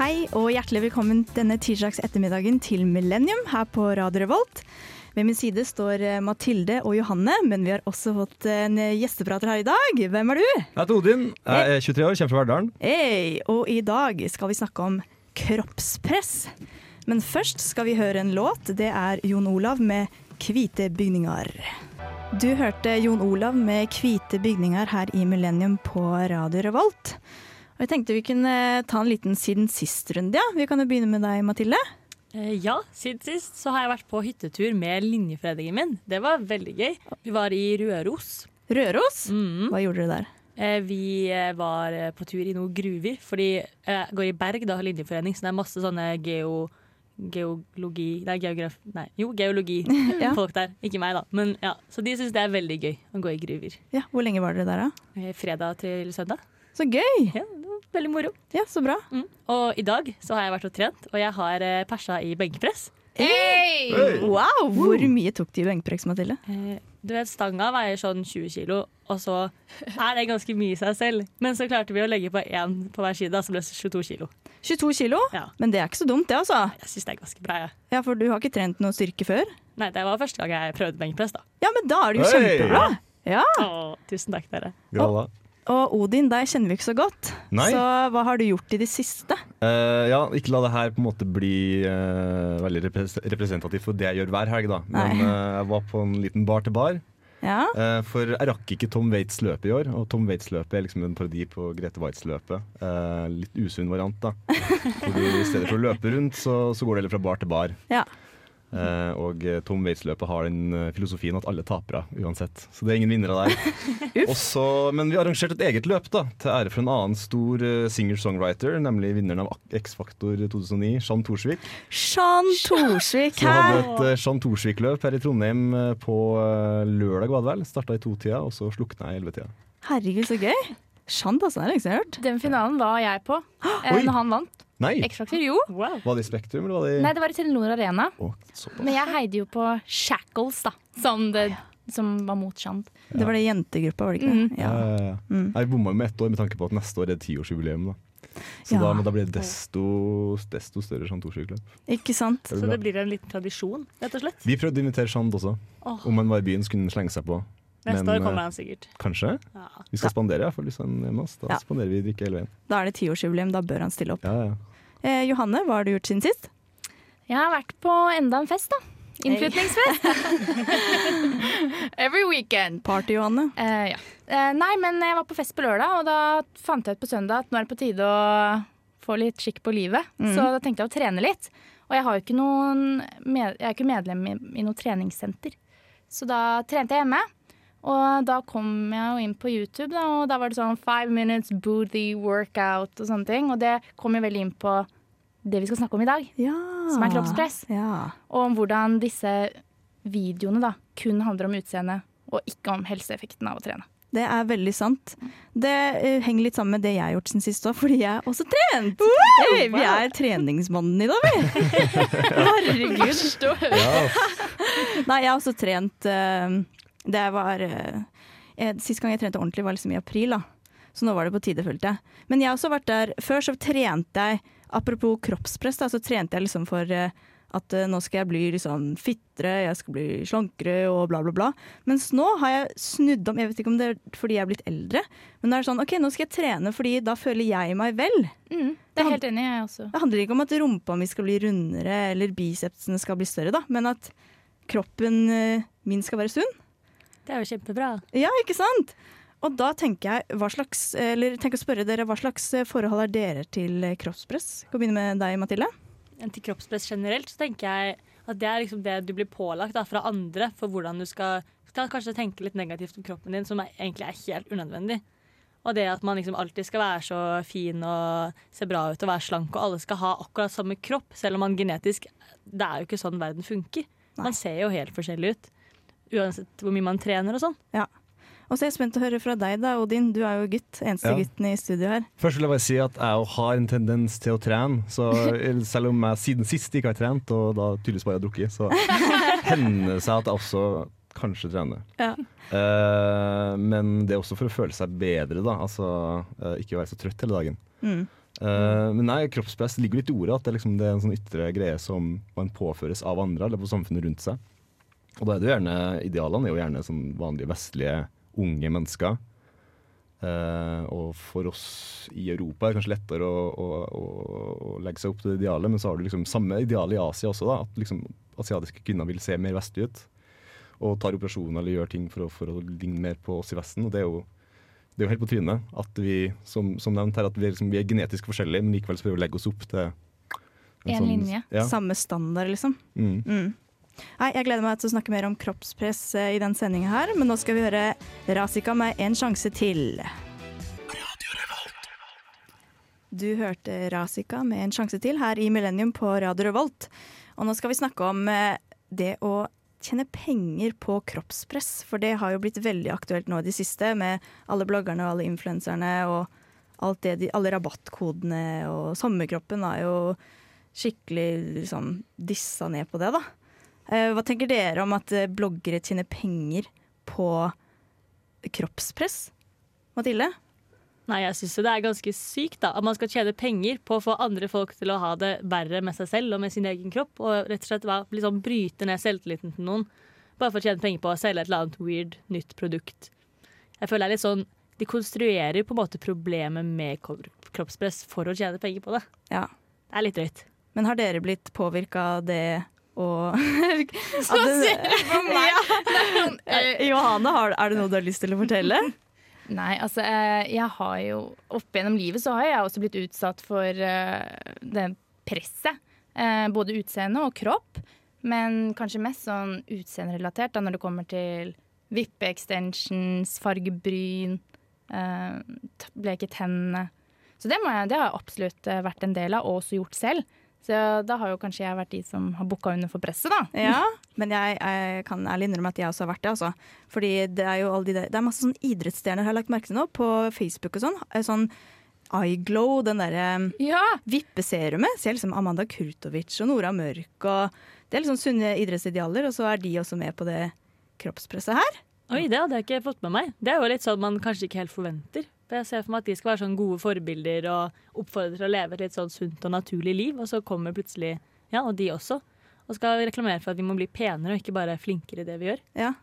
Hei og hjertelig velkommen denne tirsdags ettermiddagen til Millennium her på Radio Revolt. Ved min side står eh, Mathilde og Johanne, men vi har også fått en gjesteprater her i dag. Hvem er du? Jeg heter Odin, jeg er 23 år, kommer fra Verdalen. Hei, og i dag skal vi snakke om kroppspress. Men først skal vi høre en låt. Det er Jon Olav med 'Hvite bygninger'. Du hørte Jon Olav med 'Hvite bygninger' her i Millennium på Radio Revolt. Og jeg tenkte vi kunne ta en liten siden sist-runde. Ja. Vi kan jo begynne med deg, Mathilde. Eh, ja, siden sist så har jeg vært på hyttetur med linjeforeningen min. Det var veldig gøy. Vi var i Røros. Røros? Mm. Hva gjorde dere der? Eh, vi eh, var på tur i noen gruver, fordi jeg går i Berg, da, linjeforening, så det er masse sånne geo... Geologi Nei, geograf... Nei, jo, Ja. geologi-folk der. Ikke meg, da. Men ja, Så de syns det er veldig gøy å gå i gruver. Ja, Hvor lenge var dere der, da? Fredag til søndag. Så gøy! Ja, veldig moro. Ja, så bra. Mm. Og i dag så har jeg vært og trent, og jeg har eh, persa i benkpress. Hey! Wow! Hvor mye tok du i benkpress, Mathilde? Eh, du vet, Stanga veier sånn 20 kilo, og så er det ganske mye i seg selv. Men så klarte vi å legge på én på hver side, så ble det 22 kilo. 22 kilo? Ja. Men det er ikke så dumt, det, altså. Jeg syns det er ganske bra. jeg. Ja, For du har ikke trent noe styrke før? Nei, det var første gang jeg prøvde benkpress. da. Ja, men da er det jo Hey! kjempebra. Ja. Å, tusen takk, dere. Gralla. Og Odin, deg kjenner vi ikke så godt. Nei. Så hva har du gjort i det siste? Uh, ja, ikke la det her på en måte bli uh, veldig repres representativt for det jeg gjør hver helg, da. Men eh, jeg var på en liten bar til bar. Ja. For jeg rakk ikke Tom Waits løpet i år, og Tom Waits-løpet er liksom en parodi på Grete Waitz-løpet. Eh, litt usunn variant, da. Fordi I stedet for å løpe rundt, så, så går det heller fra bar til bar. ja. Eh, og eh, Tom Waits-løpet har den eh, filosofien at alle tapere uansett. Så det er ingen vinnere der. Også, men vi har arrangert et eget løp da, til ære for en annen stor singer-songwriter, nemlig vinneren av X-Faktor 2009, Jean Thorsvik. Jean Thorsvik Så vi hadde et uh, Jean Thorsvik-løp her i Trondheim på uh, lørdag, var det vel. Starta i to-tida, og så slukna i elleve-tida. Herregud, så gøy. Jean, altså, det har jeg ikke hørt. Den finalen var jeg på eh, når han vant. Nei! X-Factor, jo. Wow. Var det i Spektrum, eller var det i Nei, det var i Telenor Arena. Oh. Men jeg heide jo på Shackles, da. Som, det, som var mot Shant. Det var det jentegruppa, var det ikke Mm. Ja, Ja. ja, ja. Mm. Jeg bomma med ett år med tanke på at neste år er tiårsjubileum. da. Så Ja. da, da blir det desto, desto større Jean Thorsvik-løp. Ikke sant? Det Så det blir en liten tradisjon, rett og slett. Vi prøvde å invitere Jean også. Oh. Om han var i byen, så kunne han slenge seg på. neste men, år kommer eh, han sikkert. Kanskje. Ja. Vi skal spandere, iallfall hvis han er med oss. Da Ja. spanderer vi drikke hele veien. Da er det tiårsjubileum, da bør han stille opp. Ja, ja. Eh, Johanne, hva har du gjort siden sist? Jeg har vært på enda en fest, da. Innflytningsfest. Every weekend. Party-Johanne. Eh, ja. Eh, nei, men jeg var på fest på lørdag, og da fant jeg ut på søndag at nå er det på tide å få litt skikk på livet. Mm. Så da tenkte jeg å trene litt. Og jeg, har jo ikke noen med, jeg er ikke medlem i, i noe treningssenter. Så da trente jeg hjemme. Og da kom jeg jo inn på YouTube, da, og da var det sånn five minutes booty workout og sånne ting. Og det kom jo veldig inn på det vi skal snakke om i dag, Ja. som er kroppspress. Ja. Og om hvordan disse videoene da kun handler om utseende, og ikke om helseeffekten av å trene. Det er veldig sant. Det uh, henger litt sammen med det jeg har gjort siden sist òg, fordi jeg har også trent. Hey, vi er treningsmannen i dag, vi. Herregud. Nei, jeg har også trent eh, Det var eh, eh, Sist gang jeg trente ordentlig, var liksom i april. da Så nå var det på tide, følte jeg. Men jeg har også vært der Før så trente jeg Apropos kroppspress, da, så trente jeg liksom for eh, at nå skal jeg bli liksom fittere, jeg skal bli slankere og bla, bla, bla. Mens nå har jeg snudd om, jeg vet ikke om det er fordi jeg er blitt eldre, men nå er det sånn OK, nå skal jeg trene fordi da føler jeg meg vel. Mm, det er det helt enig jeg også. Det handler ikke om at rumpa mi skal bli rundere eller bicepsene skal bli større, da, men at kroppen min skal være sunn. Det er jo kjempebra. Ja, ikke sant? Og da tenker jeg, slags, eller tenker å spørre dere, hva slags eh, forhold har dere til kroppspress? kroppspress? Kan begynne med deg, Mathilde. til kroppspress generelt, så tenker jeg at det er liksom det du blir pålagt da, fra andre for hvordan du skal, skal kanskje tenke litt negativt om kroppen din, som er, egentlig er helt unødvendig. Og det at man liksom alltid skal være så fin og se bra ut og være slank, og alle skal ha akkurat samme kropp, selv om man genetisk Det er jo ikke sånn verden funker. Man ser jo helt forskjellig ut. Uansett hvor mye man trener og sånn. Og så er jeg spent å høre fra deg, da, Odin. Du er jo gutt. Eneste Ja. gutten i studio her. Først vil jeg bare si at jeg har en tendens til å trene. Så selv om jeg siden sist ikke har trent, og da tydeligvis bare har drukket, så hender det seg at jeg også kanskje trener. Ja. Uh, men det er også for å føle seg bedre, da. Altså uh, ikke være så trøtt hele dagen. Mm. Uh, men nei, kroppspress ligger litt i ordet. At det, liksom, det er en sånn ytre greie som man påføres av andre eller på samfunnet rundt seg. Og da er det jo gjerne, Idealene er jo gjerne sånn vanlige vestlige unge mennesker. Eh, og for oss i Europa er det kanskje lettere å, å, å, å legge seg opp til det idealet, men så har du liksom samme ideal i Asia også. da, At liksom asiatiske kvinner vil se mer vestlige ut. Og tar operasjoner eller gjør ting for å, for å ligne mer på oss i Vesten. og det er jo det er jo helt på trynet at vi som, som nevnt her, at vi er, liksom, vi er genetisk forskjellige, men likevel så prøver vi å legge oss opp til En sånn- linje. Ja. Samme standard, liksom. Mm. Mm. Nei, jeg gleder meg til å snakke mer om kroppspress eh, i den sendinga her, men nå skal vi høre Rasika med En sjanse til. Du hørte Rasika med En sjanse til her i Millennium på Radio Revolt. Og nå skal vi snakke om eh, det å tjene penger på kroppspress, for det har jo blitt veldig aktuelt nå i det siste med alle bloggerne og alle influenserne og alt det, de, alle rabattkodene og sommerkroppen er jo skikkelig liksom dissa ned på det, da. Eh, Hva tenker dere om at eh, bloggere tjener penger på kroppspress? Mathilde? Nei, jeg syns det er ganske sykt da, at man skal tjene penger på å få andre folk til å ha det verre med seg selv og med sin egen kropp. Og rett og slett liksom bryte ned selvtilliten til noen bare for å tjene penger på å selge et eller annet weird, nytt produkt. Jeg føler det er litt sånn De konstruerer på en måte problemet med kroppspress for å tjene penger på det. Ja. Det er litt drøyt. Men har dere blitt påvirka av det og Så ser du på meg! Johanne, har, er det noe du har lyst til å fortelle? Nei, altså eh, jeg har jo Opp gjennom livet så har jeg også blitt utsatt for eh, det presset. Eh, både utseende og kropp. Men kanskje mest sånn utseenderelatert når det kommer til vippe-extensions, fargebryn, eh, t- bleke tennene. Så det, jeg, det har jeg absolutt vært en del av, og også gjort selv. Så da har jo kanskje jeg vært de som har booka under for presset, da. Ja, men jeg, jeg kan ærlig innrømme at jeg også har vært det. Altså. Fordi det er jo alle de der, det er masse sånn idrettsstjerner har lagt merke til nå, på Facebook og sånn. Eh, Sånn Eyeglow, den derre Ja! vippeserumet. Ser liksom Amanda Kurtovic og Nora Mørk og Det er liksom sunne idrettsidealer, og så er de også med på det kroppspresset her. Oi, det hadde jeg ikke fått med meg. Det er jo litt sånn man kanskje ikke helt forventer. For Jeg ser for meg at de skal være sånn gode forbilder og oppfordre til å leve et litt sånn sunt og naturlig liv, og så kommer plutselig ja, og de også. Og skal reklamere for at vi må bli penere og ikke bare flinkere i det vi gjør. Ja.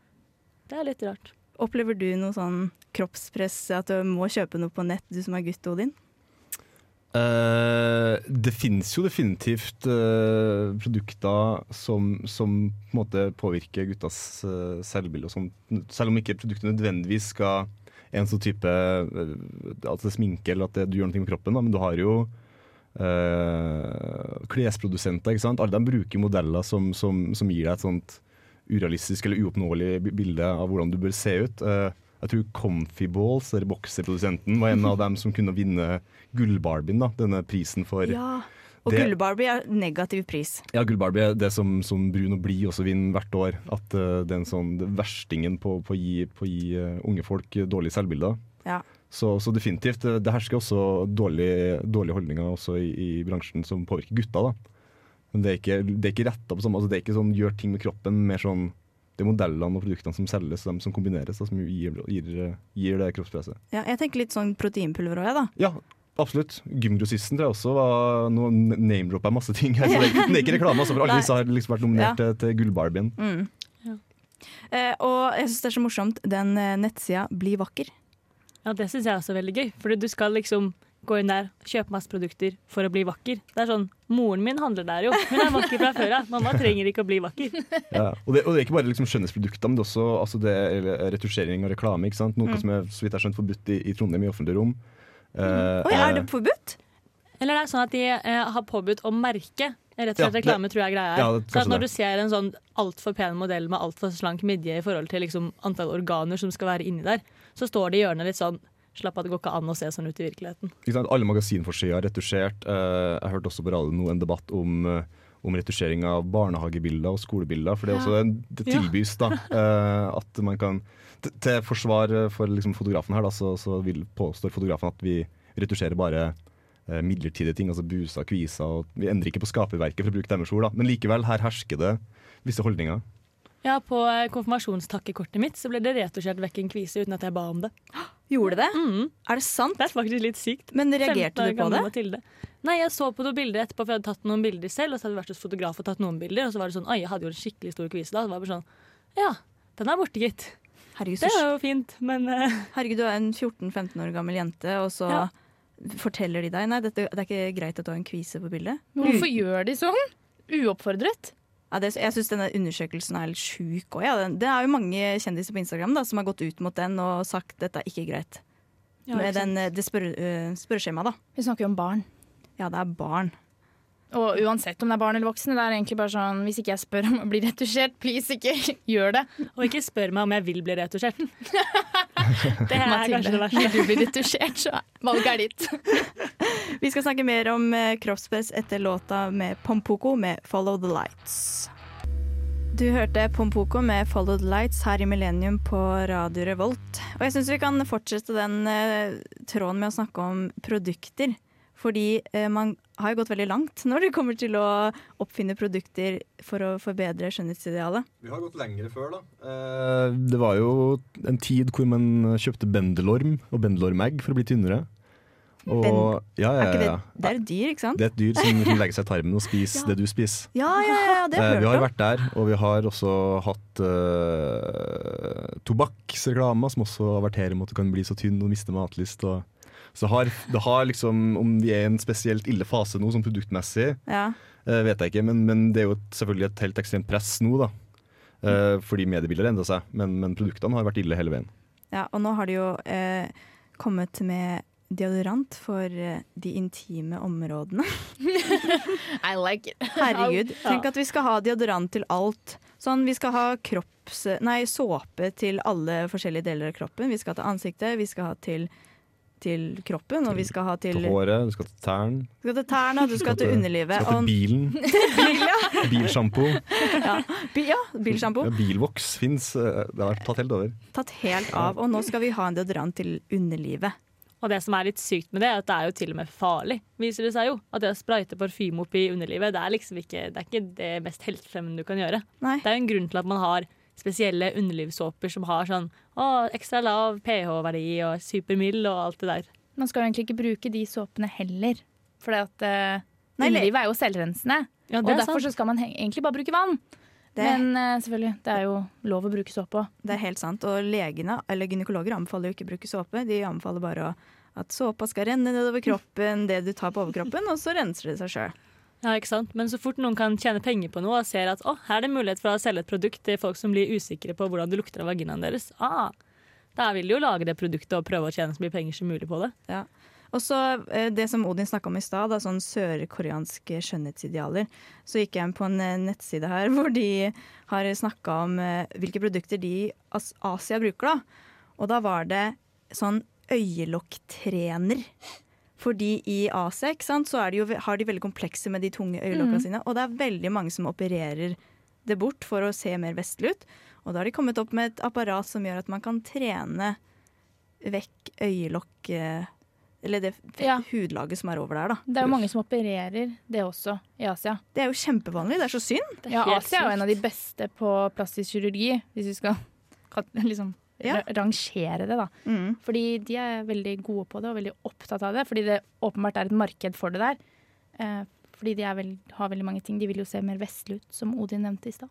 Det er litt rart. Opplever du noe sånn kroppspress, at du må kjøpe noe på nett, du som er gutt, Odin? Eh, det finnes jo definitivt uh, produkter som, som på en måte påvirker guttas uh, selvbilde. Selv om ikke produktet nødvendigvis skal en sånn type At det sminke eller at det, du gjør noe med kroppen, da, men du har jo klesprodusenter. ikke sant? Alle de bruker modeller som, som, som gir deg et sånt urealistisk eller uoppnåelig bilde av hvordan du bør se ut. Eh, jeg tror Comfy Balls, eller bokserprodusenten, var en av dem som kunne vinne Gullbarbien, denne prisen for Ja. Og Det- Gullbarbie er negativ pris. Ja, Gullbarbie er det som, som Brun og Blid også vinner hvert år. At uh, det er en sånn er verstingen på, på å gi, på gi uh, unge folk dårlige selvbilder. Ja. Så, så definitivt. eh, Det hersker også dårlige, dårlige holdninger også i, i bransjen som påvirker gutta. da. Men det er ikke, det er ikke retta på samme altså Det er ikke sånn gjør ting med kroppen, mer sånn det er modellene og produktene som selges, og de som kombineres, da, som gir, gir, gir det kroppspresset. Ja, jeg tenker litt sånn proteinpulver òg, jeg, da. Ja, absolutt. Gymgrossisten tror jeg også var Nå name-dropper jeg masse ting her, så det er, ikke- det er ikke reklame, altså, for alle disse har liksom vært nominert Ja. til, til Gullbarbien. Mm. Ja. Eh, og jeg syns det er så morsomt, den eh, nettsida Bli vakker. Ja, Det syns jeg også er veldig gøy. for du skal liksom gå inn der, kjøpe masse produkter for å bli vakker. Det er sånn, Moren min handler der jo. Hun er vakker fra før av. Mamma trenger ikke å bli vakker. Ja. Og, det, og det er ikke bare liksom skjønnhetsprodukter, men det er også altså det er retusjering og reklame. ikke sant? Noe Mm. som er så vidt jeg har skjønt forbudt i, i Trondheim i offentlige rom. Eh, Oi, er det forbudt? Eller det er sånn at de eh, har påbudt å merke. Rett og Ja, slett det- reklame tror jeg greia er. Ja, så at når du ser en sånn altfor pen modell med altfor slank midje i forhold til liksom antall organer som skal være inni der, så står det i hjørnet litt sånn Slapp av, det går ikke an å se sånn ut i virkeligheten. ikke sant? Alle magasinforsider er retusjert. Eh, jeg hørte også på radio nå en debatt om, eh, om retusjering av barnehagebilder og skolebilder. For det, er også, en- det Ja. tilbys da, eh, at man kan Til forsvar for liksom fotografen her, da, så, så vil påstår fotografen at vi retusjerer bare midlertidige ting, altså buser, kviser. Og vi endrer ikke på skaperverket, for å bruke deres ord. da. Men likevel, her hersker det visse holdninger. Ja, På eh, konfirmasjonstakkekortet mitt så ble det retusjert vekk en kvise uten at jeg ba om det. Gjorde det? Mm. Er det sant? Det er faktisk litt sykt. Men reagerte du på det? Mathilde. Nei, jeg så på noen bilder etterpå, for jeg hadde tatt noen bilder selv. Og så hadde jeg vært hos fotograf og tatt noen bilder, og så var det sånn Oi, jeg hadde jo en skikkelig stor kvise da. Så var bare sånn Ja, den er borte, gitt. Herregud, Det er jo fint, men uh... Herregud, du er en 14-15 år gammel jente, og så Ja. forteller de deg Nei, dette, det er ikke greit at du har en kvise på bildet. Men hvorfor gjør de sånn? Uoppfordret? Ja, det, jeg syns denne undersøkelsen er litt sjuk òg. Ja. Det er jo mange kjendiser på Instagram da, som har gått ut mot den og sagt dette er ikke greit. ja, ikke Med den, eh, det spør, uh, spørreskjemaet, da. Vi snakker jo om barn. Ja, det er barn. Og uansett om det er barn eller voksne, det er egentlig bare sånn hvis ikke jeg spør om å bli retusjert, please ikke gjør det. Og ikke spør meg om jeg vil bli retusjert. det er kanskje det verste. du blir retusjert, så valget er ditt. Vi skal snakke mer om eh, kroppspress etter låta med Pompoko med 'Follow the Lights'. Du hørte Pompoko med 'Follow the Lights' her i Millennium på Radio Revolt. Og jeg syns vi kan fortsette den eh, tråden med å snakke om produkter. Fordi eh, man har jo gått veldig langt når det kommer til å oppfinne produkter for å forbedre skjønnhetsidealet. Vi har gått lengre før, da. Eh, det var jo en tid hvor man kjøpte bendelorm og bendelormegg for å bli tynnere. Og, ja, ja, det, ja, ja. det er et dyr, ikke sant? Det er et dyr som kan legge seg i tarmen og spise det du spiser. Ja, ja, ja, det Eh, har vi har vært der, og vi har også hatt eh, tobakksreklamer som også averterer mot at du kan bli så tynn og miste matlyst. Og, så har, det har liksom, om vi er i en spesielt ille fase nå, sånn produktmessig, Ja. uh, vet jeg ikke, men, men det er jo selvfølgelig et helt ekstremt press nå, da. Uh, fordi mediebildet har endra seg, men, men produktene har vært ille hele veien. Ja, og nå har de jo uh, kommet med deodorant for de intime områdene. I like it. Herregud, tenk at vi skal ha deodorant til alt. Sånn, Vi skal ha kropps... Nei, såpe til alle forskjellige deler av kroppen. Vi skal ha til ansiktet, vi skal ha til, til kroppen, og vi skal ha til, Til håret, du skal til tærne, Du skal til tærne, du skal til underlivet. Du skal til Og, bilen. Bilsjampo. bil, ja, bilsjampo. Ja, bilvoks fins. Det har vært tatt helt over. Tatt helt av. Og nå skal vi ha en deodorant til underlivet. Og det som er litt sykt med det, er at det er jo til og med farlig, viser det seg jo. At det å sprayte parfyme opp i underlivet, det er liksom ikke det, er ikke det mest heltefremmende du kan gjøre. Nei. Det er jo en grunn til at man har spesielle underlivssåper som har sånn å, ekstra lav pH-verdi og supermild og alt det der. Man skal jo egentlig ikke bruke de såpene heller. For uh, underlivet er jo selvrensende. Ja, Og derfor så skal man egentlig bare bruke vann. Det, Men uh, selvfølgelig, det er jo lov å bruke såpe òg. det er helt sant. Og legene, eller gynekologer, anbefaler jo ikke å bruke såpe. De anbefaler bare å, at såpa skal renne nedover kroppen, det du tar på overkroppen, og så renser det seg sjøl. Ja, ikke sant? Men så fort noen kan tjene penger på noe og ser at å, her er det mulighet for å selge et produkt til folk som blir usikre på hvordan det lukter av vaginaen deres, ah, da vil de jo lage det produktet og prøve å tjene så mye penger som mulig på det. Ja. Og så eh, det som Odin snakka om i stad, sånn sørkoreanske skjønnhetsidealer. Så gikk jeg inn på en eh, nettside her hvor de har snakka om eh, hvilke produkter de i As Asia bruker. da. Og da var det sånn øyelokktrener. Fordi i Asia ikke sant, så er de jo, har de veldig komplekse med de tunge øyelokkene sine. Og det er veldig mange som opererer det bort for å se mer vestlig ut. Og da har de kommet opp med et apparat som gjør at man kan trene vekk øyelokk eh, Eller det Ja. hudlaget som er over der, da. Det er jo mange som opererer det også i Asia. Det er jo kjempevanlig. Det er så synd. Er Ja, Asia er jo en av de beste på plastisk kirurgi, hvis vi skal liksom Ja. rangere det, da. Mm. Fordi de er veldig gode på det og veldig opptatt av det. Fordi det åpenbart er et marked for det der. Eh, fordi de er vel, har veldig mange ting. De vil jo se mer vestlig ut, som Odin nevnte i stad.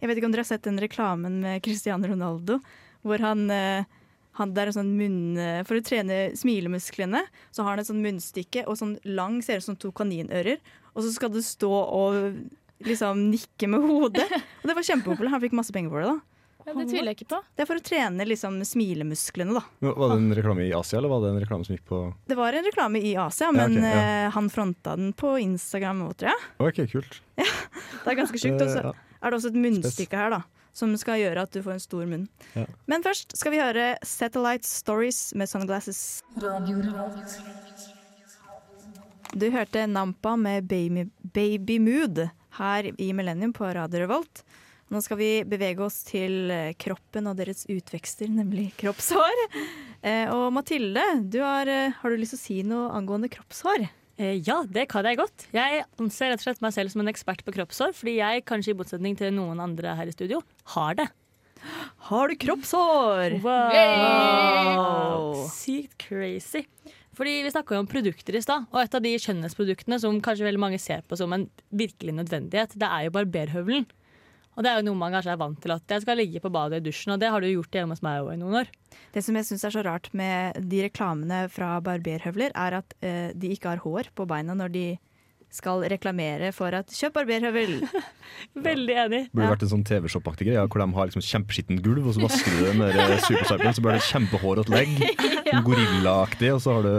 Jeg vet ikke om dere har sett den reklamen med Cristiano Ronaldo, hvor han, eh, han der er sånn munn... eh, For å trene smilemusklene, så har han et sånn munnstykke og sånn lang, ser ut som to kaninører. Og så skal du stå og liksom nikke med hodet. Og det var kjempepopulært. Han fikk masse penger for det. da. Ja, det tviler jeg ikke på. Det er for å trene liksom smilemusklene, da. Var det en reklame i Asia, eller var det en reklame som gikk på Det var en reklame i Asia, Ja, men ja. eh, han fronta den på Instagram òg, tror jeg. OK, kult. Det er ganske sjukt. Og så Eh, er det også et munnstykke her, da. Som skal gjøre at du får en stor munn. Ja. Men først skal vi høre Satellite Stories med Sunglasses. Du hørte Nampa med Baby, Baby Mood her i Millennium på Radio Revolt. Nå skal vi bevege oss til eh, kroppen og deres utvekster, nemlig kroppshår. Eh, og Mathilde, du har, eh, har du lyst til å si noe angående kroppshår? Eh, ja, det kan jeg godt. Jeg anser rett og slett meg selv som en ekspert på kroppshår, fordi jeg, kanskje i motsetning til noen andre her i studio, har det. Har du kroppshår? Wow. Sykt crazy. Fordi Vi snakka om produkter i stad, og et av de skjønnhetsproduktene som kanskje veldig mange ser på som en virkelig nødvendighet, det er jo barberhøvelen. Og det er jo noe man kanskje er vant til at jeg skal ligge på badet i dusjen, og det har du gjort hjemme hos meg òg i noen år. Det som jeg syns er så rart med de reklamene fra barberhøvler, er at eh, de ikke har hår på beina når de skal reklamere for at 'kjøp barberhøvel'. Veldig enig. Burde vært en sånn TV-shop-aktig greie hvor de har liksom kjempeskittent gulv, og så vasker du det med det supercycle, så blir det kjempehårete legg. Sånn Gorillaaktig, og så har du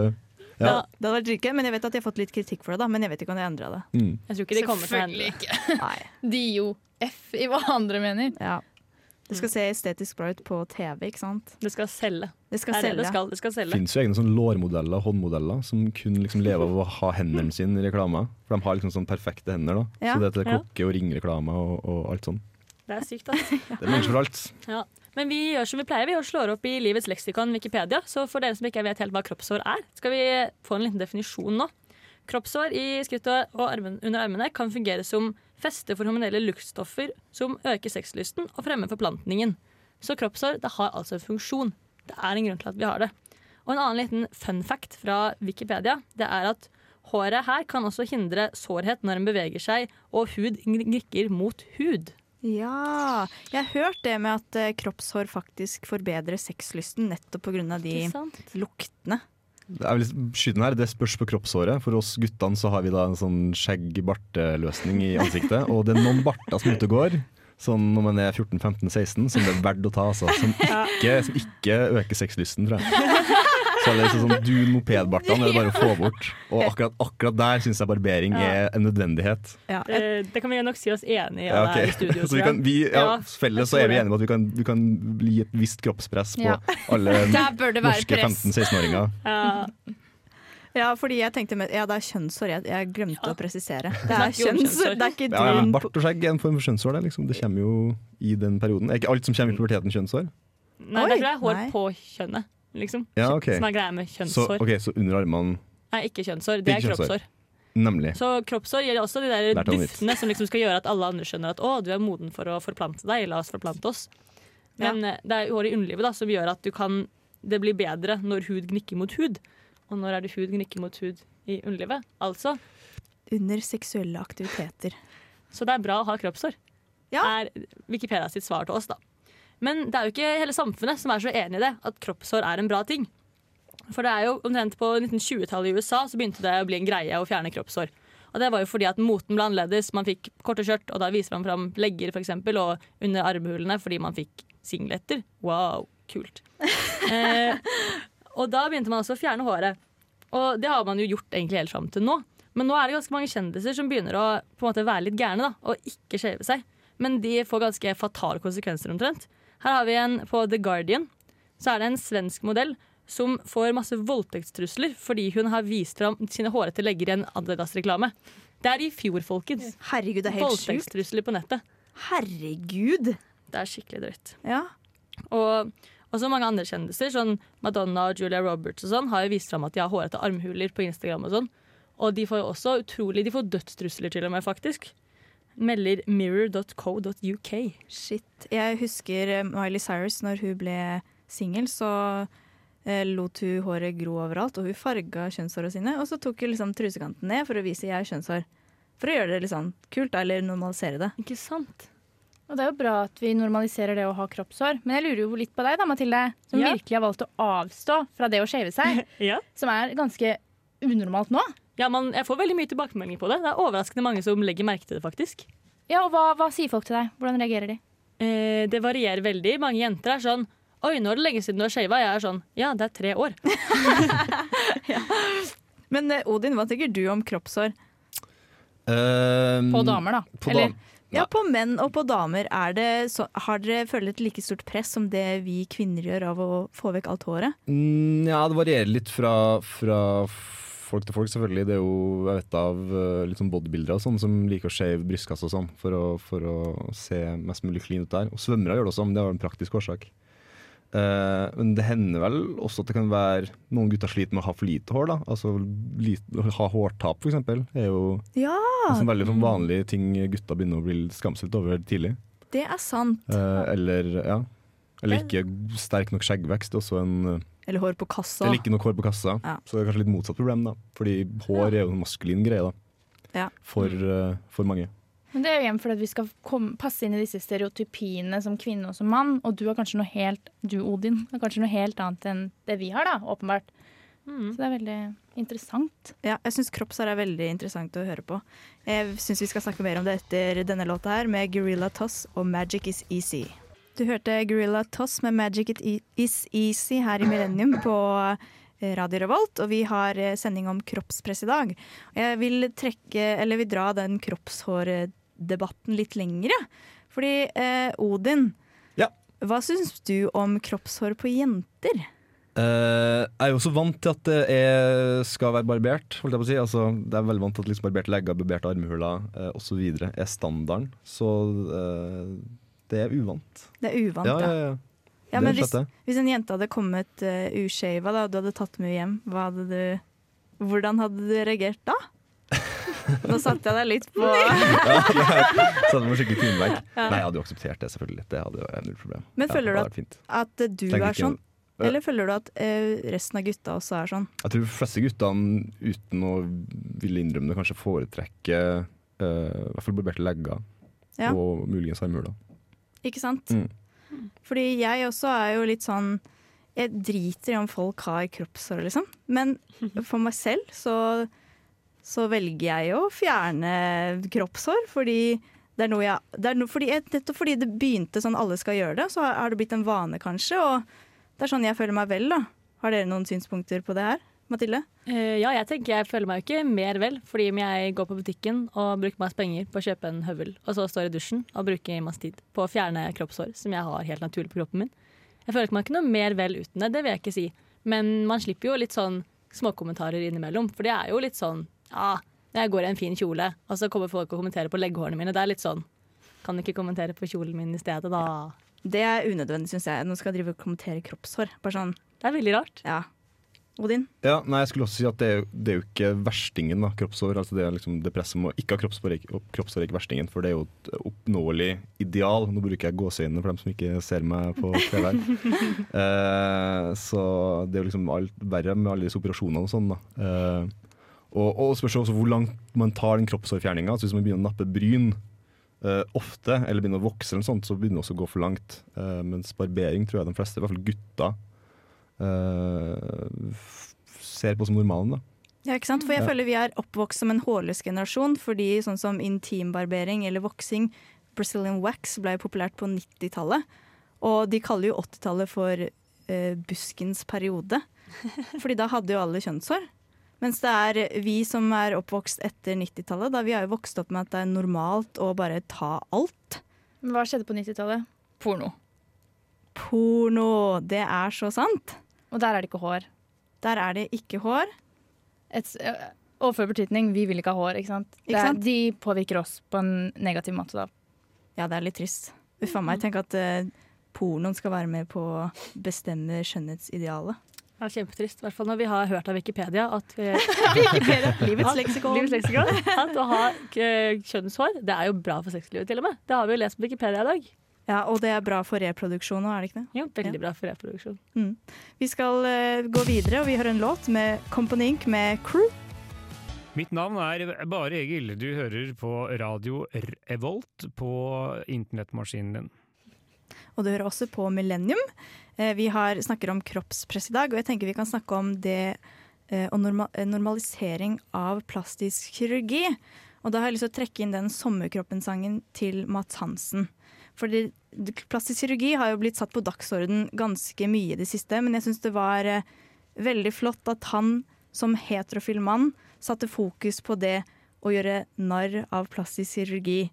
Ja, ja. det hadde vært men jeg vet at de har fått litt kritikk for det, da. Men jeg vet ikke om de har endra det. Mm. Jeg tror ikke de kommer til å Selvfølgelig det. De jo F i hva andre mener. Ja. Det skal se estetisk bra ut på TV, ikke sant. Det skal selge. Det skal selge. det skal. Det skal selge. finnes jo egne sånn lårmodeller, håndmodeller, som kun liksom lever av å ha hendene sine i reklame. For de har liksom sånn perfekte hender, da. Ja. Så det er til klokke- og ringreklame og, og alt sånn. Det er sykt, altså. Det er mennesker for alt. Ja. Men vi gjør som vi pleier, vi slår opp i Livets leksikon Wikipedia. Så for dere som ikke vet helt hva kroppshår er, skal vi få en liten definisjon nå. Kroppshår i skrittet og under armene kan fungere som feste for hormonelle luktstoffer som øker sexlysten og fremmer forplantningen. Så kroppshår det har altså en funksjon. Det er en grunn til at vi har det. Og en annen liten fun fact fra Wikipedia det er at håret her kan også hindre sårhet når en beveger seg og hud gnikker mot hud. Ja. Jeg har hørt det med at eh, kroppshår faktisk forbedrer sexlysten nettopp pga. de luktene. Jeg vil skyte den her, Det spørs på kroppshåret. For oss guttene så har vi da en sånn skjegg-barte-løsning i ansiktet. Og det er noen barter som er ute og går, sånn når man er 14-15-16, som det er verdt å ta. Altså, som, ikke, som ikke øker sexlysten, tror jeg. Så det er liksom sånn dun mopedbartene er det bare å få bort. Og akkurat, akkurat der syns jeg barbering er en nødvendighet. Ja. Det, det kan vi nok si oss enig i Ja, okay. i studio. så vi kan, vi, ja, Ja, felles så er vi enige om at vi kan, vi kan gi et visst kroppspress på Ja. alle det norske 15-16-åringer. Ja, ja, fordi jeg tenkte med, ja, det er kjønnshår. Jeg, jeg glemte å presisere. Det er kjønnshår. Det er ikke Ja, ja, Bart og skjegg er en form for kjønnshår. Det, liksom. det kommer jo i den perioden. Er ikke alt som kommer i puberteten kjønnshår? Nei, Oi, det er hår nei. på kjønnet. Liksom. Ja, okay. Som er greia med Så, okay, så under armene Nei, ikke kjønnshår. Det er Ikke kroppshår. Nemlig. Så kroppshår gjelder også de der duftene som liksom skal gjøre at alle andre skjønner at å, du er moden for å forplante deg. La oss forplante oss. Men ja. det er hår i underlivet da, som gjør at du kan, det blir bedre når hud gnikker mot hud. Og når er det hud gnikker mot hud i underlivet? Altså. under seksuelle aktiviteter. Så det er bra å ha kroppshår. Ja. Er Wikipedia sitt svar til oss, da. Men det er jo ikke hele samfunnet som er så enig i det, at kroppshår er en bra ting. For det er jo omtrent på 1920-tallet i USA så begynte det å bli en greie å fjerne kroppshår. Og det var jo fordi at moten ble annerledes. Man fikk korte skjørt, og da viser man fram legger for eksempel, og under armhulene fordi man fikk singletter. Wow, kult. Eh, og da begynte man også å fjerne håret. Og det har man jo gjort egentlig helt fram til nå. Men nå er det ganske mange kjendiser som begynner å på en måte være litt gærne da, og ikke skjeve seg. Men de får ganske fatale konsekvenser omtrent. Her har vi en på The Guardian. Så er det en svensk modell som får masse voldtektstrusler fordi hun har vist fram sine hårete legger i en Adidas-reklame. Det er i fjor, folkens. Herregud, det er helt. Voldtektstrusler på nettet. Herregud. Det er skikkelig drøyt. Ja. Og også mange andre kjendiser, sånn Madonna og Julia Roberts og sånn, har jo vist fram at de har hårete armhuler på Instagram og sånn. Og de får jo også utrolig De får dødstrusler til og med, faktisk. Melder mirror.co.uk. Shit. Jeg husker eh, Miley Cyrus, når hun ble singel, så eh, lot hun håret gro overalt, og hun farga kjønnshåra sine. Og så tok hun liksom trusekanten ned for å vise jeg er kjønnshår. For å gjøre det litt sånn kult, eller normalisere det. Ikke sant? Og det er jo bra at vi normaliserer det å ha kroppshår. Men jeg lurer jo litt på deg, da, Mathilde, som Ja. virkelig har valgt å avstå fra det å shave seg. Ja. som er ganske unormalt nå. Ja, man, Jeg får veldig mye tilbakemeldinger på det. Det er overraskende mange som legger merke til det, faktisk. Ja, og hva, hva sier folk til deg? Hvordan reagerer de? Eh, det varierer veldig. Mange jenter er sånn Oi, nå er det lenge siden du har shava. Jeg er sånn Ja, det er tre år. Men eh, Odin, hva tenker du om kroppshår? Um, På damer, da. På Eller, dam- Ja, på menn og på damer. Er det så, har dere følt et like stort press som det vi kvinner gjør av å få vekk alt håret? Mm, ja, det varierer litt fra, fra folk til folk, selvfølgelig. Det er jo jeg vet av eh, litt sånn bodybuildere sånn som liker å shave brystkasse og sånn, for å, for å se mest mulig clean ut der. Og svømmere gjør det også, men det har en praktisk årsak. Uh, men det hender vel også at det kan være noen gutter sliter med å ha for lite hår. da Altså lite, Ha hårtap, eksempel, er jo Ja, en sånn veldig sånn vanlig ting gutter begynner å bli skamslet over tidlig. det er sant. Uh, eller ja Eller ikke sterk nok skjeggvekst. Det er også en Eller hår på kassa. Eller ikke nok hår på kassa. Ja. Så det er kanskje litt motsatt problem, da. Fordi hår er jo en maskulin greie, da. Ja. For, uh, for mange. Men det er jo igjen fordi vi skal komme, passe inn i disse stereotypiene som kvinne og som mann. Og du har kanskje noe helt du Odin, har kanskje noe helt annet enn det vi har, da, åpenbart. Mm. Så det er veldig interessant. Ja, jeg syns kroppshår er veldig interessant å høre på. Jeg syns vi skal snakke mer om det etter denne låta her, med Gorilla Toss og Magic Is Easy. Du hørte Gorilla Toss med Magic It E- Is Easy her i Millennium på eh, Radio Revolt, og vi har eh, sending om kroppspress i dag. Jeg vil trekke, eller vil dra den kroppshårdebatten litt lengre. Fordi eh, Odin, Ja. hva syns du om kroppshår på jenter? Eh, jeg er jo også vant til at det er, skal være barbert. Holdt jeg på å si. altså, det er veldig vant til at liksom barberte legger, barberte armhuler uh, osv. er standarden. Så eh, det er uvant. Det er uvant, Ja, ja, ja. Ja, men hvis, hvis en jente hadde kommet uh, ushava, og du hadde tatt med hjem, hva hadde du, hvordan hadde du reagert da? Nå satte jeg deg litt på Ja, er- så hadde man. Nei, jeg hadde jo akseptert det, selvfølgelig. Det hadde jo null problem. Men føler ja, du at- at du Trenger er sånn, en- eller føler du at uh, resten av gutta også er sånn? Jeg tror de fleste guttene, uten å ville innrømme det, kanskje foretrekker uh, i hvert fall barberte legger Ja. og muligens armhuler. Ikke sant? Mm. Fordi jeg også er jo litt sånn Jeg driter i om folk har kroppshår, liksom. Men for meg selv så, så velger jeg å fjerne kroppshår, fordi det er noe jeg, det er noe, fordi, Nettopp fordi det begynte sånn alle skal gjøre det, så har det blitt en vane, kanskje. Og det er sånn jeg føler meg vel, da. Har dere noen synspunkter på det her? Mathilde? Uh, ja, jeg tenker jeg føler meg jo ikke mer vel, fordi om jeg går på butikken og bruker masse penger på å kjøpe en høvel, og så står i dusjen og bruker masse tid på å fjerne kroppshår som jeg har helt naturlig på kroppen min. Jeg føler ikke meg ikke noe mer vel uten det, det vil jeg ikke si. Men man slipper jo litt sånn småkommentarer innimellom, for det er jo litt sånn ja, når jeg går i en fin kjole, og så kommer folk og kommenterer på legghårene mine, det er litt sånn kan ikke kommentere på kjolen min i stedet, da. Det er unødvendig, syns jeg. Nå skal jeg drive og kommentere kroppshår. Bare sånn, Det er veldig rart. ja. Odin? Ja, nei, jeg skulle også si at det er, jo- det er jo ikke verstingen, da, kroppshår. Altså det, er liksom det presset med å ikke ha kroppshår, er ikke- er verstingen, for det er jo et oppnåelig ideal. Nå bruker jeg gåseøynene for dem som ikke ser meg på TV. her. eh, så det er jo liksom alt verre med alle disse operasjonene og sånn. da. Eh, og, og spørs også hvor langt man tar den kroppshårfjerninga. Altså hvis man begynner å nappe bryn eh, ofte, eller begynner å vokse, eller sånt, så begynner det også å gå for langt. Eh, mens barbering tror jeg de fleste, i hvert fall gutter, ser på som normalen. da. Ja, ikke sant? For jeg Ja. føler vi er oppvokst som en hårløs generasjon, fordi sånn som intimbarbering eller voksing, Brazilian wax, ble populært på 90-tallet. Og de kaller jo 80-tallet for eh, buskens periode. Fordi da hadde jo alle kjønnshår. Mens det er vi som er oppvokst etter 90-tallet, da vi har jo vokst opp med at det er normalt å bare ta alt. Men hva skjedde på 90-tallet? Porno. Porno, det er så sant. Og der er det ikke hår. Der er det ikke hår. Et, overført betydning, vi vil ikke ha hår. ikke sant? Det Ikke er, sant? De påvirker oss på en negativ måte. da. Ja, det er litt trist. Uff a meg. Tenk at uh, pornoen skal være med på å bestemme skjønnhetsidealet. Er kjempetrist, i hvert fall når vi har hørt av Wikipedia at vi, Livets leksikon. Livets leksikon. At å ha kjønnshår, det er jo bra for sexlivet til og med. Det har vi jo lest på Wikipedia i dag. Ja, og det er bra for reproduksjon òg, er det ikke det? Ja, veldig bra for reproduksjon. Vi skal uh, gå videre, og vi har en låt med Company Inc. med Crew. Mitt navn er Bare Egil. Du hører på radio Revolt på internettmaskinen din. Og du hører også på Millennium. Eh, Vi har, snakker om kroppspress i dag, og jeg tenker vi kan snakke om det eh, og normalisering av plastisk kirurgi. Og da har jeg lyst til å trekke inn den sommerkroppen-sangen til Mats Hansen. Fordi plastisk kirurgi har jo blitt satt på dagsorden ganske mye i det siste, men jeg syns det var eh, veldig flott at han som heterofil mann satte fokus på det å gjøre narr av plastisk kirurgi.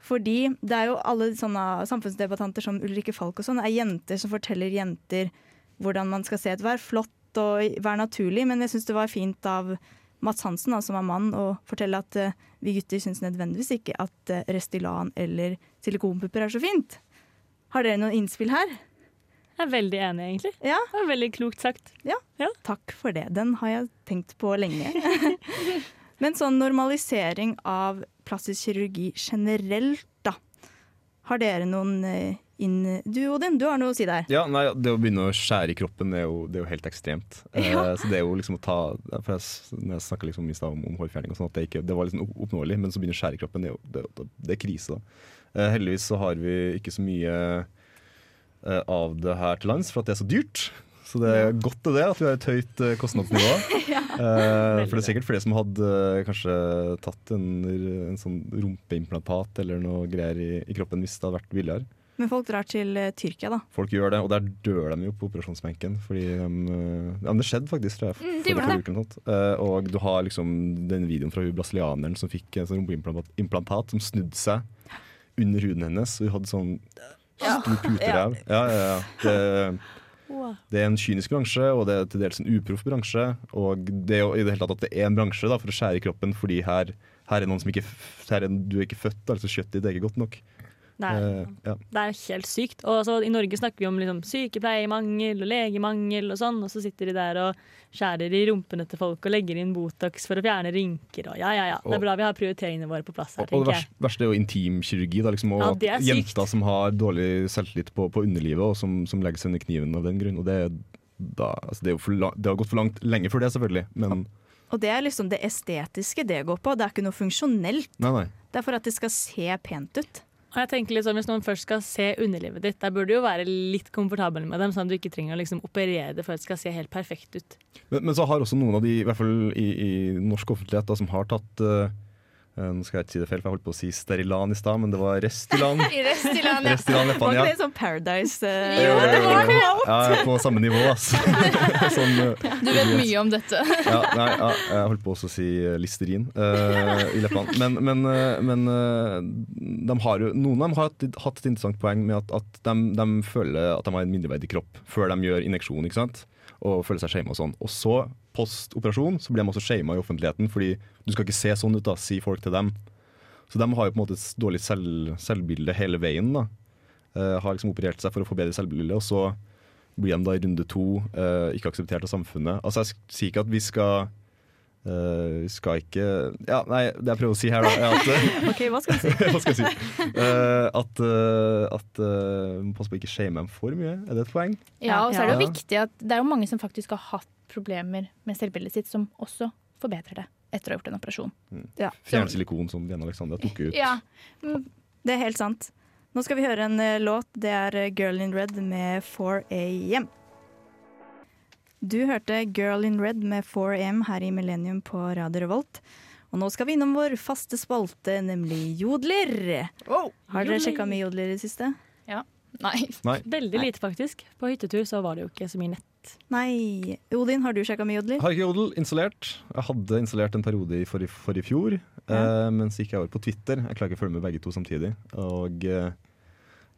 Fordi det er jo alle sånne samfunnsdebattanter som Ulrikke Falk og sånn, er jenter som forteller jenter hvordan man skal se ut. Vær flott og vær naturlig, men jeg syns det var fint av Mats Hansen, da, som er mann, og fortelle at eh, vi gutter syns nødvendigvis ikke at uh, Restylan eller silikonpupper er så fint. Har dere noen innspill her? Jeg er veldig enig, egentlig. Ja. Det var veldig klokt sagt. Ja, Takk for det. Den har jeg tenkt på lenge. Men sånn normalisering av plastisk kirurgi generelt, da. Har dere noen eh, inn... Du Odin, du har noe å si der. Ja, nei, Det å begynne å skjære i kroppen det er jo, det er jo helt ekstremt. Eh, så det er jo liksom å ta for jeg, Når jeg snakka liksom i stad om, om hårfjerning, og sånn, at det, ikke, det var liksom oppnåelig, men så begynner å skjære i kroppen, det er jo det, det er krise. da. Eh, heldigvis så har vi ikke så mye eh, av det her til lands, for at det er så dyrt. Så det er godt det, at vi har et høyt kostnadsnivå. Eh, for det er sikkert flere som hadde kanskje tatt en, en sånn rumpeimplantat eller noe greier i, i kroppen hvis det hadde vært billigere. Men folk drar til eh, Tyrkia, da. Folk gjør det, og der dør de jo på operasjonsbenken. Fordi de, eh, ja, det skjedde faktisk, tror jeg. Mm, de gjorde det. Eh, og du har liksom den videoen fra hun brasilianeren som fikk en sånn rumpeimplantat som snudde seg under huden hennes. Og hun hadde sånn stor puteræv. Ja, ja, ja. Det, det er en kynisk bransje, og det er til dels en uproff bransje. Og det er jo i det hele tatt at det er en bransje da, for å skjære i kroppen, fordi her, her er noen som ikke her er, Du er ikke født, altså kjøttet ditt er ikke godt nok. Det er, Eh, ja. det er helt sykt. Og altså, I Norge snakker vi om liksom, sykepleiermangel og legemangel og sånn, og så sitter de der og skjærer i rumpene til folk og legger inn Botox for å fjerne rynker. Og ja, ja, ja. Det er bra vi har prioriteringene våre på plass her, Og, og det tenker jeg. verste, verste er jo intimkirurgi. Da, liksom, og Ja, det er sykt. jenter som har dårlig selvtillit på, på underlivet, og som, som legger seg under kniven av den grunn. Og det, da, altså, det, er jo for la, det har gått for langt lenge før det, selvfølgelig. Men Og det er liksom det estetiske det går på. Det er ikke noe funksjonelt. nei, nei. Det er for at det skal se pent ut. Og jeg tenker sånn, Hvis noen først skal se underlivet ditt, der burde du jo være litt komfortabel med dem, sånn at du ikke trenger å liksom operere det for at det skal se helt perfekt ut. Men, men så har også noen av de, i hvert fall i, i norsk offentlighet, da, som har tatt eh, Nå skal jeg ikke si det feil, for jeg holdt på å si Sterilan i stad, men det var Restilan. I Restiland, ja. Restilan Var leppene, ikke det sånn Paradise Uh, Jo, det var det. Ja, jeg er på samme nivå, altså. sånn, uh, Du vet mye om dette. ja, nei, ja, jeg holdt på også å si eh, Listerin uh, i leppene. Men, men, eh, men eh, de har jo, noen av dem har hatt, hatt et interessant poeng med at, at de, de føler at de har en mindreverdig kropp før de gjør injeksjon. ikke sant? Og føler seg shama og sånn. Og så, post så blir de også shama i offentligheten, fordi du skal ikke se sånn ut, da, sier folk til dem. Så de har jo på en måte et dårlig selv, selvbilde hele veien. da. Eh, har liksom operert seg for å få bedre selvbilde, og så blir de da i runde to eh, ikke akseptert av samfunnet. Altså Jeg sier ikke at vi skal eh, vi skal ikke Ja, nei, det jeg prøver å si her, da, er at OK, hva skal du si? Hva skal jeg si? Uh, at uh, at uh, må passe på ikke shame dem for mye. Er det et poeng? Ja, og så er det jo Ja. viktig at det er jo mange som faktisk har hatt problemer med selvbildet sitt, som også forbedrer det etter å ha gjort en operasjon. Ja. Fjerne silikon, som Lene Alexandra tok ut. Ja, mm, Det er helt sant. Nå skal vi høre en låt. Det er Girl in Red med 4AM. Du hørte Girl in Red med 4AM her i Millennium på Radio Revolt. Og nå skal vi innom vår faste spalte, nemlig jodler. Har dere sjekka mye jodler i det siste? nei. Nei. Veldig lite, faktisk. På hyttetur så var det jo ikke så mye nett. Nei. Odin, har du sjekka mye jodler? Har ikke Jodel installert. Jeg hadde installert en periode i for, for i fjor, eh, men så gikk jeg over på Twitter. Jeg klarer ikke å følge med begge to samtidig. Og eh,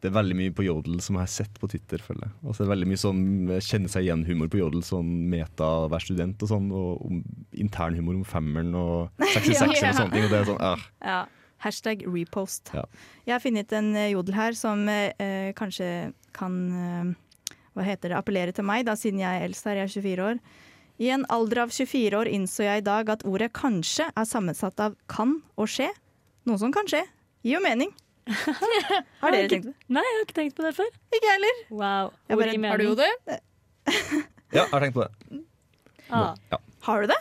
det er veldig mye på Jodel som jeg har sett på Twitter. føler jeg. Altså, det er veldig mye sånn kjenne seg igjen-humor på Jodel, sånn meta hver student og sånn, og om internhumor om femmeren og 66 Ja, ja. og sånne ting. Og det er sånn, ah. Ja. Hashtag repost. Ja. Jeg har funnet en eh, jodel her som eh, kanskje kan eh, hva heter det, appellere til meg, da, siden jeg er eldst her, jeg er 24 år. I en alder av 24 år innså jeg i dag at ordet 'kanskje' er sammensatt av 'kan' og 'skje'. Noe som kan skje. Gir jo mening. Har dere tenkt på det? Nei, jeg har ikke tenkt på det før. Ikke heller. Wow. Jeg heller. Har du jo det? Ja, jeg har tenkt på det. Ah, Har du det?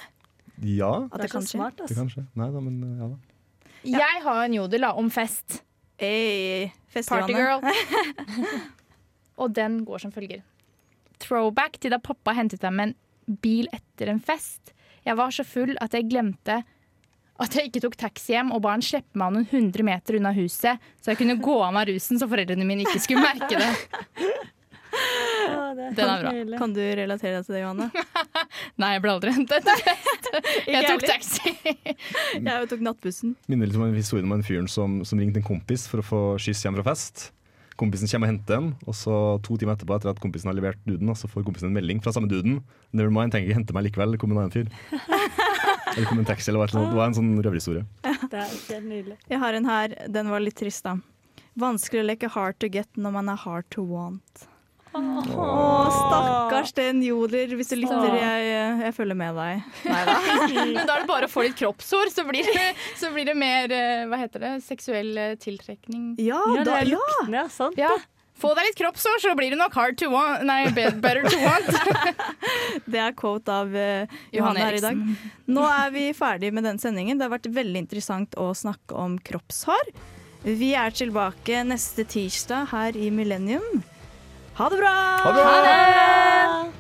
Ja, At det så kan skje? smart, det kan skje. Nei da, men eh, ja da. Jeg har en jodel da, om fest. Hey. Partygirl. Og den går som følger. Throwback til da pappa hentet deg med en bil etter en fest. Jeg var så full at jeg glemte at jeg ikke tok taxi hjem og ba han slippe meg noen hundre meter unna huset, så jeg kunne gå av meg rusen så foreldrene mine ikke skulle merke det. Ah, det Den er bra. nydelig. Kan du relatere deg til det, Johanne? Nei, jeg ble aldri hentet. Jeg tok taxi. Jeg tok nattbussen. Minner litt om en historie om en fyren som, som ringte en kompis for å få skyss hjem fra fest. Kompisen kommer og henter den, og så to timer etterpå etter at kompisen har levert duden, så får kompisen en melding fra samme duden. Never mind, tenker ikke hente meg likevel, kom en annen fyr. Eller kom en taxi, eller noe. det var. En sånn røverhistorie. Det er helt nydelig. Jeg har en her, den var litt trist, da. Vanskelig å leke hard to get når man er hard to want. Å, stakkars den Joder. Hvis du lytter, jeg, jeg følger med deg. Men da er det bare å få litt kroppshår, så blir det, så blir det mer eh, hva heter det, seksuell eh, tiltrekning. Ja, Ja, det da, er luktene, ja. Sant. Ja. Få deg litt kroppshår, så blir du nok hard to want. Nei, better to want. Det er quote av uh, Johan Johanne her i dag. Nå er vi ferdig med den sendingen. Det har vært veldig interessant å snakke om kroppshår. Vi er tilbake neste tirsdag her i Millennium. Ha det bra! Ha det bra!